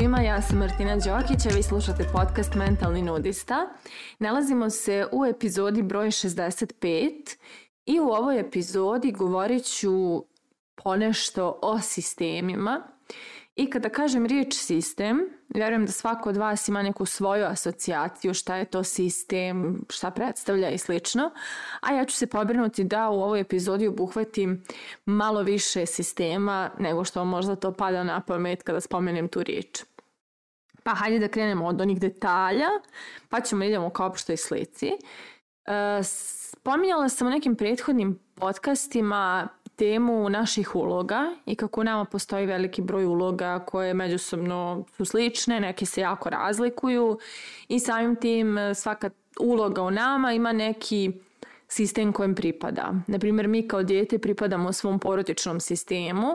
svima, ja sam Martina Đokić, a vi slušate podcast Mentalni nudista. Nalazimo se u epizodi broj 65 i u ovoj epizodi govorit ću ponešto o sistemima. I kada kažem riječ sistem, vjerujem da svako od vas ima neku svoju asocijaciju, šta je to sistem, šta predstavlja i slično, a ja ću se pobrinuti da u ovoj epizodi obuhvatim malo više sistema nego što možda to pada na pamet kada spomenem tu riječ. Pa hajde da krenemo od onih detalja, pa ćemo da idemo ka opštoj slici. E, spominjala sam u nekim prethodnim podcastima temu naših uloga i kako u nama postoji veliki broj uloga koje međusobno su slične, neke se jako razlikuju i samim tim e, svaka uloga u nama ima neki sistem kojem pripada. Naprimjer, mi kao dijete pripadamo svom porodičnom sistemu,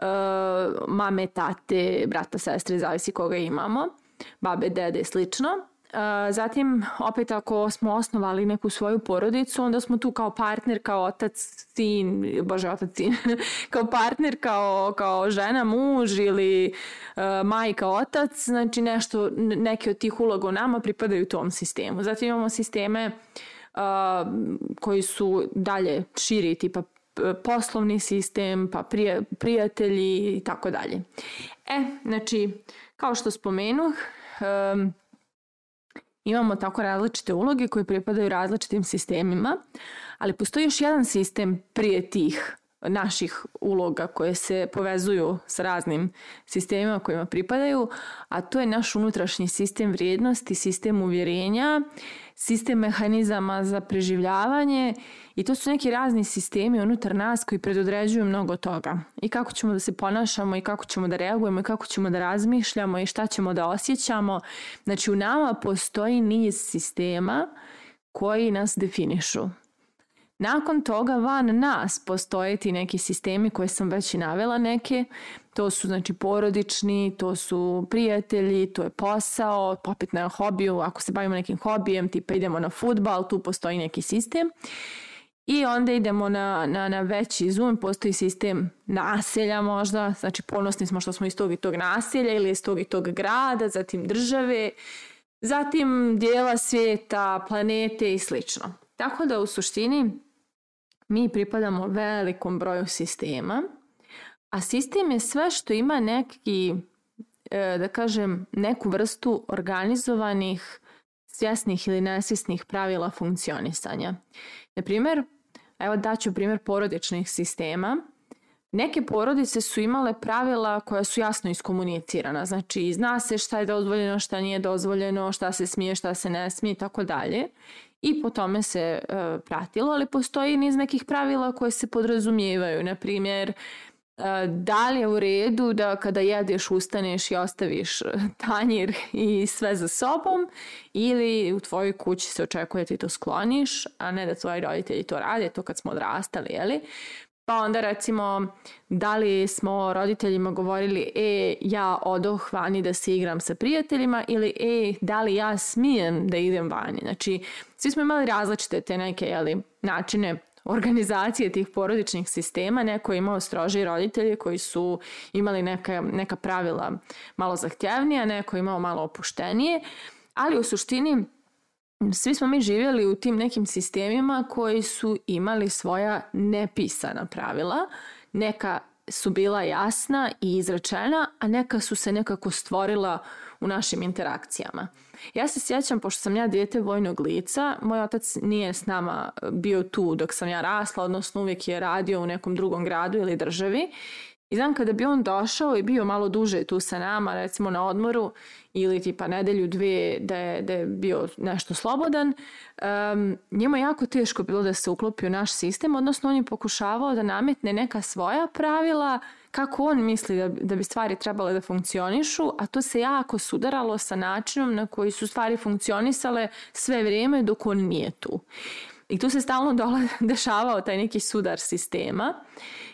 Eh, mame, tate, brata, sestre, zavisi koga imamo, babe, dede i slično. Eh, zatim, opet ako smo osnovali neku svoju porodicu, onda smo tu kao partner, kao otac, sin, bože otac, sin, kao partner, kao, kao žena, muž ili uh, majka, otac, znači nešto, neke od tih uloga u nama pripadaju tom sistemu. Zatim imamo sisteme uh, koji su dalje širi, tipa poslovni sistem, pa prija, prijatelji i tako dalje. E, znači, kao što spomenuh, um, imamo tako različite uloge koje pripadaju različitim sistemima, ali postoji još jedan sistem prije tih naših uloga koje se povezuju s raznim sistemima kojima pripadaju, a to je naš unutrašnji sistem vrijednosti, sistem uvjerenja, sistem mehanizama za preživljavanje i to su neki razni sistemi unutar nas koji predodređuju mnogo toga. I kako ćemo da se ponašamo i kako ćemo da reagujemo i kako ćemo da razmišljamo i šta ćemo da osjećamo. Znači u nama postoji niz sistema koji nas definišu Nakon toga van nas postoje ti neki sistemi koje sam već i navela neke, to su znači porodični, to su prijatelji, to je posao, popet na hobiju, ako se bavimo nekim hobijem, tipa idemo na futbal, tu postoji neki sistem. I onda idemo na, na, na veći zoom, postoji sistem naselja možda, znači ponosni smo što smo iz tog i tog naselja ili iz tog i tog grada, zatim države, zatim dijela svijeta, planete i slično. Tako da u suštini mi pripadamo velikom broju sistema, a sistem je sve što ima neki, e, da kažem, neku vrstu organizovanih, svjesnih ili nesvjesnih pravila funkcionisanja. Na primjer, evo daću primjer porodičnih sistema. Neke porodice su imale pravila koja su jasno iskomunicirana. Znači, zna se šta je dozvoljeno, šta nije dozvoljeno, šta se smije, šta se ne smije i tako dalje i po tome se e, pratilo, ali postoji niz nekih pravila koje se podrazumijevaju. Na primjer, e, da li je u redu da kada jedeš ustaneš i ostaviš e, tanjir i sve za sobom ili u tvojoj kući se očekuje da ti to skloniš, a ne da tvoji roditelji to rade, to kad smo odrastali, jeli? Pa onda recimo, da li smo roditeljima govorili, e, ja odoh vani da se igram sa prijateljima ili e, da li ja smijem da idem vani. Znači, svi smo imali različite te neke jeli, načine organizacije tih porodičnih sistema, neko je imao strože roditelje koji su imali neka, neka pravila malo zahtjevnija, neko je imao malo opuštenije, ali u suštini svi smo mi živjeli u tim nekim sistemima koji su imali svoja nepisana pravila, neka su bila jasna i izrečena, a neka su se nekako stvorila u našim interakcijama. Ja se sjećam, pošto sam ja dijete vojnog lica, moj otac nije s nama e, bio tu dok sam ja rasla, odnosno uvijek je radio u nekom drugom gradu ili državi I znam kada bi on došao i bio malo duže tu sa nama, recimo na odmoru ili tipa nedelju, dve, da je, da je bio nešto slobodan, um, njemu je jako teško bilo da se uklopi u naš sistem, odnosno on je pokušavao da nametne neka svoja pravila kako on misli da, da bi stvari trebale da funkcionišu, a to se jako sudaralo sa načinom na koji su stvari funkcionisale sve vreme dok on nije tu. I tu se stalno dola, dešavao taj neki sudar sistema.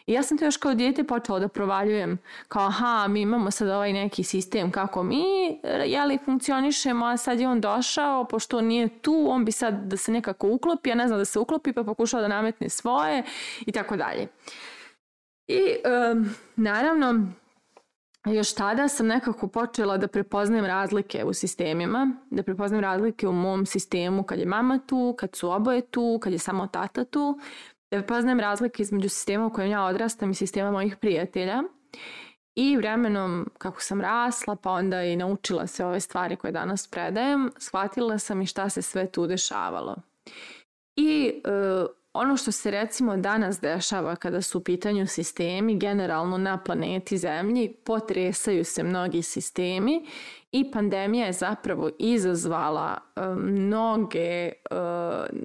I ja sam to još kao dijete počela da provaljujem. Kao aha, mi imamo sad ovaj neki sistem kako mi e, jeli, funkcionišemo, a sad je on došao, pošto on nije tu, on bi sad da se nekako uklopi, ja ne znam da se uklopi, pa pokušava da nametne svoje i tako dalje. I um, naravno, još tada sam nekako počela da prepoznajem razlike u sistemima, da prepoznajem razlike u mom sistemu kad je mama tu, kad su oboje tu, kad je samo tata tu, da prepoznajem razlike između sistema u kojem ja odrastam i sistema mojih prijatelja. I vremenom kako sam rasla, pa onda i naučila se ove stvari koje danas predajem, shvatila sam i šta se sve tu dešavalo. I e, ono što se recimo danas dešava kada su u pitanju sistemi, generalno na planeti Zemlji, potresaju se mnogi sistemi i pandemija je zapravo izazvala eh, mnoge eh,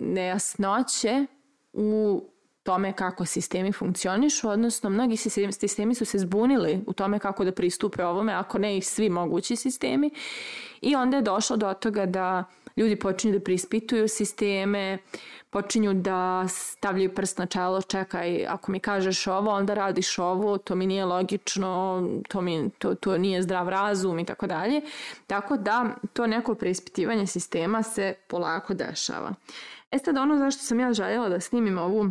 nejasnoće u tome kako sistemi funkcionišu, odnosno mnogi sistemi su se zbunili u tome kako da pristupe ovome, ako ne i svi mogući sistemi. I onda je došlo do toga da ljudi počinju da prispituju sisteme, počinju da stavljaju prst na čelo, čekaj, ako mi kažeš ovo, onda radiš ovo, to mi nije logično, to, mi, to, to nije zdrav razum i tako dalje. Tako da to neko preispitivanje sistema se polako dešava. E sad ono zašto sam ja željela da snimim ovu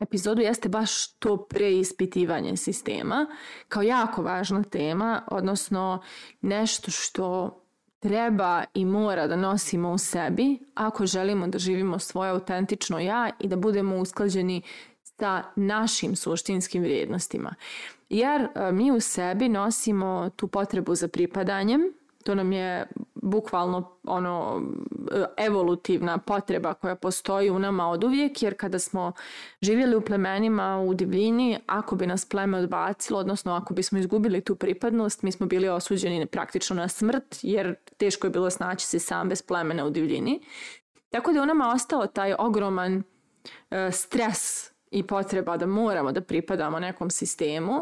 epizodu jeste baš to preispitivanje sistema kao jako važna tema, odnosno nešto što treba i mora da nosimo u sebi ako želimo da živimo svoje autentično ja i da budemo usklađeni sa našim suštinskim vrijednostima. Jer e, mi u sebi nosimo tu potrebu za pripadanjem, to nam je bukvalno ono evolutivna potreba koja postoji u nama od uvijek jer kada smo živjeli u plemenima u divljini, ako bi nas pleme odbacilo, odnosno ako bismo izgubili tu pripadnost, mi smo bili osuđeni praktično na smrt jer teško je bilo snaći se sam bez plemena u divljini. Tako da je u nama ostao taj ogroman e, stres i potreba da moramo da pripadamo nekom sistemu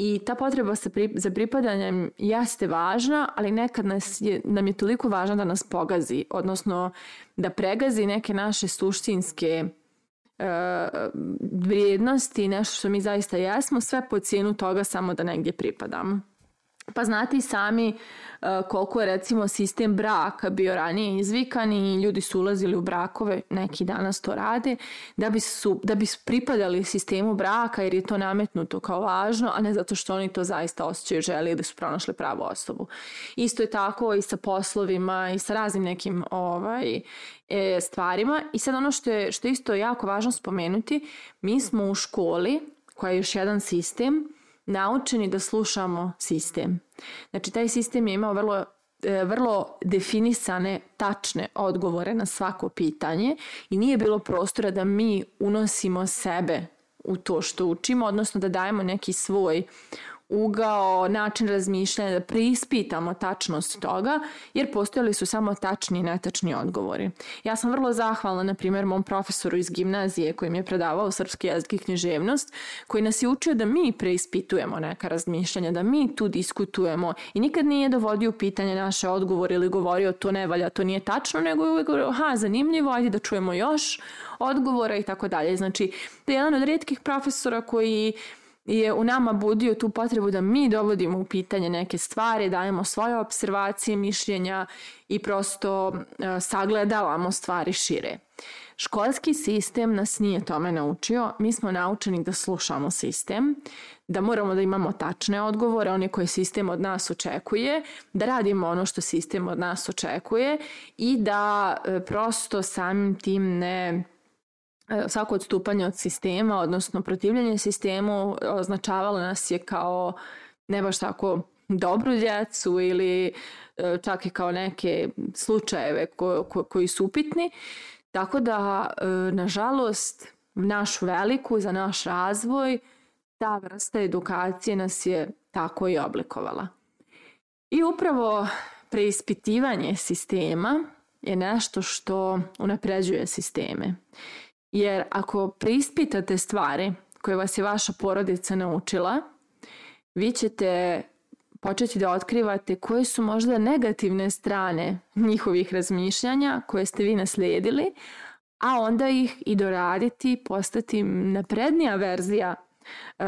I ta potreba za pripadanjem jeste važna, ali nekad nas je, nam je toliko važna da nas pogazi, odnosno da pregazi neke naše suštinske e, vrijednosti, nešto što mi zaista jesmo, sve po cijenu toga samo da negdje pripadamo. Pa znate i sami e, koliko je recimo sistem braka bio ranije izvikan i ljudi su ulazili u brakove, neki danas to rade, da bi, su, da bi pripadali sistemu braka jer je to nametnuto kao važno, a ne zato što oni to zaista osjećaju i da su pronašli pravu osobu. Isto je tako i sa poslovima i sa raznim nekim ovaj, e, stvarima. I sad ono što je, što je isto jako važno spomenuti, mi smo u školi, koja je još jedan sistem, naučeni da slušamo sistem. Znači, taj sistem je imao vrlo e, vrlo definisane tačne odgovore na svako pitanje i nije bilo prostora da mi unosimo sebe u to što učimo, odnosno da dajemo neki svoj ugao, način razmišljanja, da preispitamo tačnost toga, jer postojali su samo tačni i netačni odgovori. Ja sam vrlo zahvalna, na primjer, mom profesoru iz gimnazije koji mi je predavao srpski jezik i književnost, koji nas je učio da mi preispitujemo neka razmišljanja, da mi tu diskutujemo i nikad nije dovodio u pitanje naše odgovore ili govorio to ne valja, to nije tačno, nego je uvek govorio, ha, zanimljivo, ajde da čujemo još odgovora i tako dalje. Znači, da je jedan od redkih profesora koji uh, je u nama budio tu potrebu da mi dovodimo u pitanje neke stvari, dajemo svoje observacije, mišljenja i prosto e, sagledavamo stvari šire. Školski sistem nas nije tome naučio, mi smo naučeni da slušamo sistem, da moramo da imamo tačne odgovore, one koje sistem od nas očekuje, da radimo ono što sistem od nas očekuje i da e, prosto samim tim ne E, svako odstupanje od sistema, odnosno protivljenje sistemu, označavalo nas je kao ne baš tako dobru djecu ili e, čak i kao neke slučajeve ko, ko, koji su upitni. Tako da, e, nažalost, našu veliku, za naš razvoj, ta vrsta edukacije nas je tako i oblikovala. I upravo preispitivanje sistema je nešto što unapređuje sisteme. Jer ako preispitate stvari koje vas je vaša porodica naučila, vi ćete početi da otkrivate koje su možda negativne strane njihovih razmišljanja koje ste vi nasledili, a onda ih i doraditi, postati naprednija verzija e,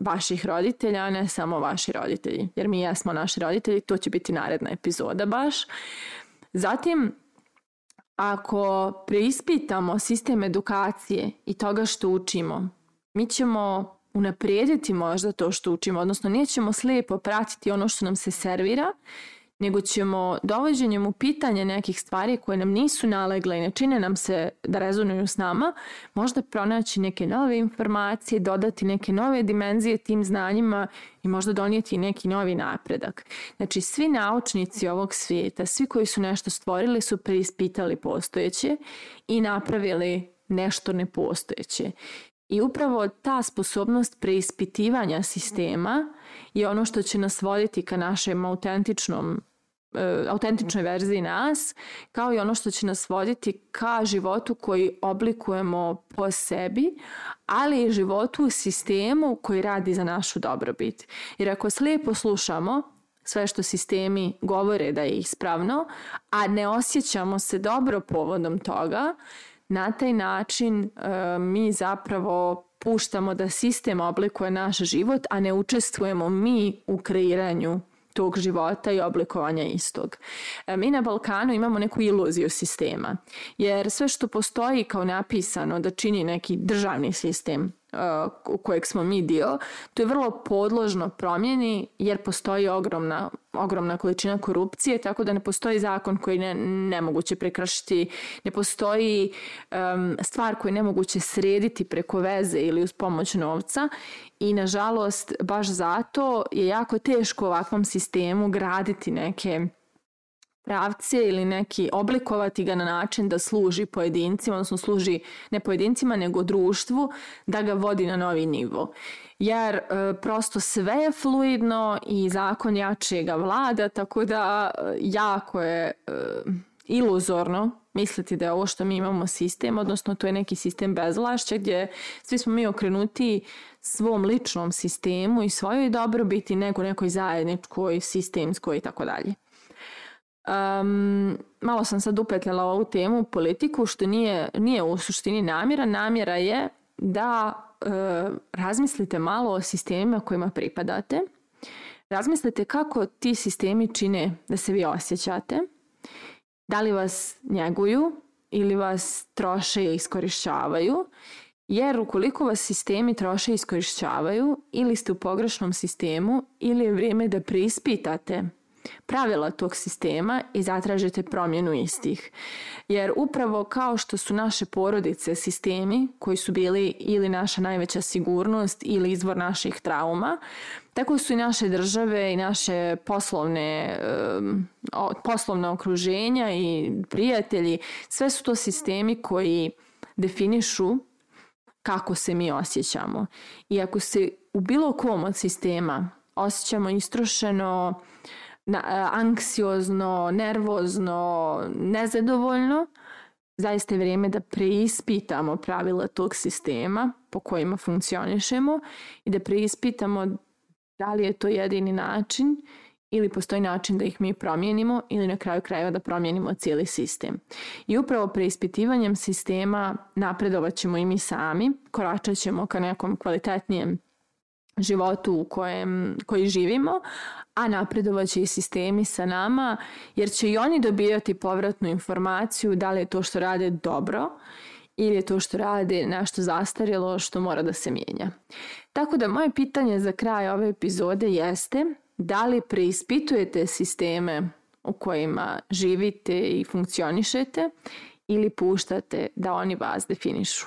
vaših roditelja, a ne samo vaši roditelji. Jer mi jesmo naši roditelji, to će biti naredna epizoda baš. Zatim, Ako preispitamo sistem edukacije i toga što učimo, mi ćemo unaprijediti možda to što učimo, odnosno nećemo slijepo pratiti ono što nam se servira nego ćemo dovođenjem u pitanje nekih stvari koje nam nisu nalegle i ne čine nam se da rezonuju s nama, možda pronaći neke nove informacije, dodati neke nove dimenzije tim znanjima i možda donijeti neki novi napredak. Znači, svi naučnici ovog svijeta, svi koji su nešto stvorili, su preispitali postojeće i napravili nešto nepostojeće. I upravo ta sposobnost preispitivanja sistema je ono što će nas voditi ka našem autentičnom e, autentičnoj verziji nas, kao i ono što će nas voditi ka životu koji oblikujemo po sebi, ali i životu u sistemu koji radi za našu dobrobit. Jer ako slijepo slušamo sve što sistemi govore da je ispravno, a ne osjećamo se dobro povodom toga, Na taj način e, mi zapravo puštamo da sistem oblikuje naš život, a ne učestvujemo mi u kreiranju tog života i oblikovanja istog. E, mi na Balkanu imamo neku iluziju sistema, jer sve što postoji kao napisano da čini neki državni sistem, uh, kojeg smo mi dio, to je vrlo podložno promjeni jer postoji ogromna, ogromna količina korupcije, tako da ne postoji zakon koji ne, nemoguće prekršiti, ne postoji um, stvar koju je nemoguće srediti preko veze ili uz pomoć novca i nažalost baš zato je jako teško ovakvom sistemu graditi neke pravce ili neki oblikovati ga na način da služi pojedincima, odnosno služi ne pojedincima nego društvu da ga vodi na novi nivo. Jer e, prosto sve je fluidno i zakon jačega vlada, tako da e, jako je e, iluzorno misliti da je ovo što mi imamo sistem, odnosno to je neki sistem bezvlašća gdje svi smo mi okrenuti svom ličnom sistemu i svojoj dobrobiti nego nekoj zajedničkoj, sistemskoj i tako dalje. Um, malo sam sad upetljala ovu temu politiku što nije, nije u suštini namjera. Namjera je da e, razmislite malo o sistemima kojima pripadate. Razmislite kako ti sistemi čine da se vi osjećate. Da li vas njeguju ili vas troše i iskorišćavaju. Jer ukoliko vas sistemi troše i iskorišćavaju ili ste u pogrešnom sistemu ili je vrijeme da prispitate pravila tog sistema i zatražite promjenu istih. Jer upravo kao što su naše porodice sistemi koji su bili ili naša najveća sigurnost ili izvor naših trauma, tako su i naše države i naše poslovne, poslovne okruženja i prijatelji, sve su to sistemi koji definišu kako se mi osjećamo. I ako se u bilo kom od sistema osjećamo istrošeno, na, e, anksiozno, nervozno, nezadovoljno, zaista je vrijeme da preispitamo pravila tog sistema po kojima funkcionišemo i da preispitamo da li je to jedini način ili postoji način da ih mi promijenimo ili na kraju krajeva da promijenimo cijeli sistem. I upravo preispitivanjem sistema napredovat ćemo i mi sami, koračat ćemo ka nekom kvalitetnijem životu u kojem, koji živimo, a napredovaće i sistemi sa nama, jer će i oni dobijati povratnu informaciju da li je to što rade dobro ili je to što rade nešto zastarjelo što mora da se mijenja. Tako da moje pitanje za kraj ove epizode jeste da li preispitujete sisteme u kojima živite i funkcionišete ili puštate da oni vas definišu.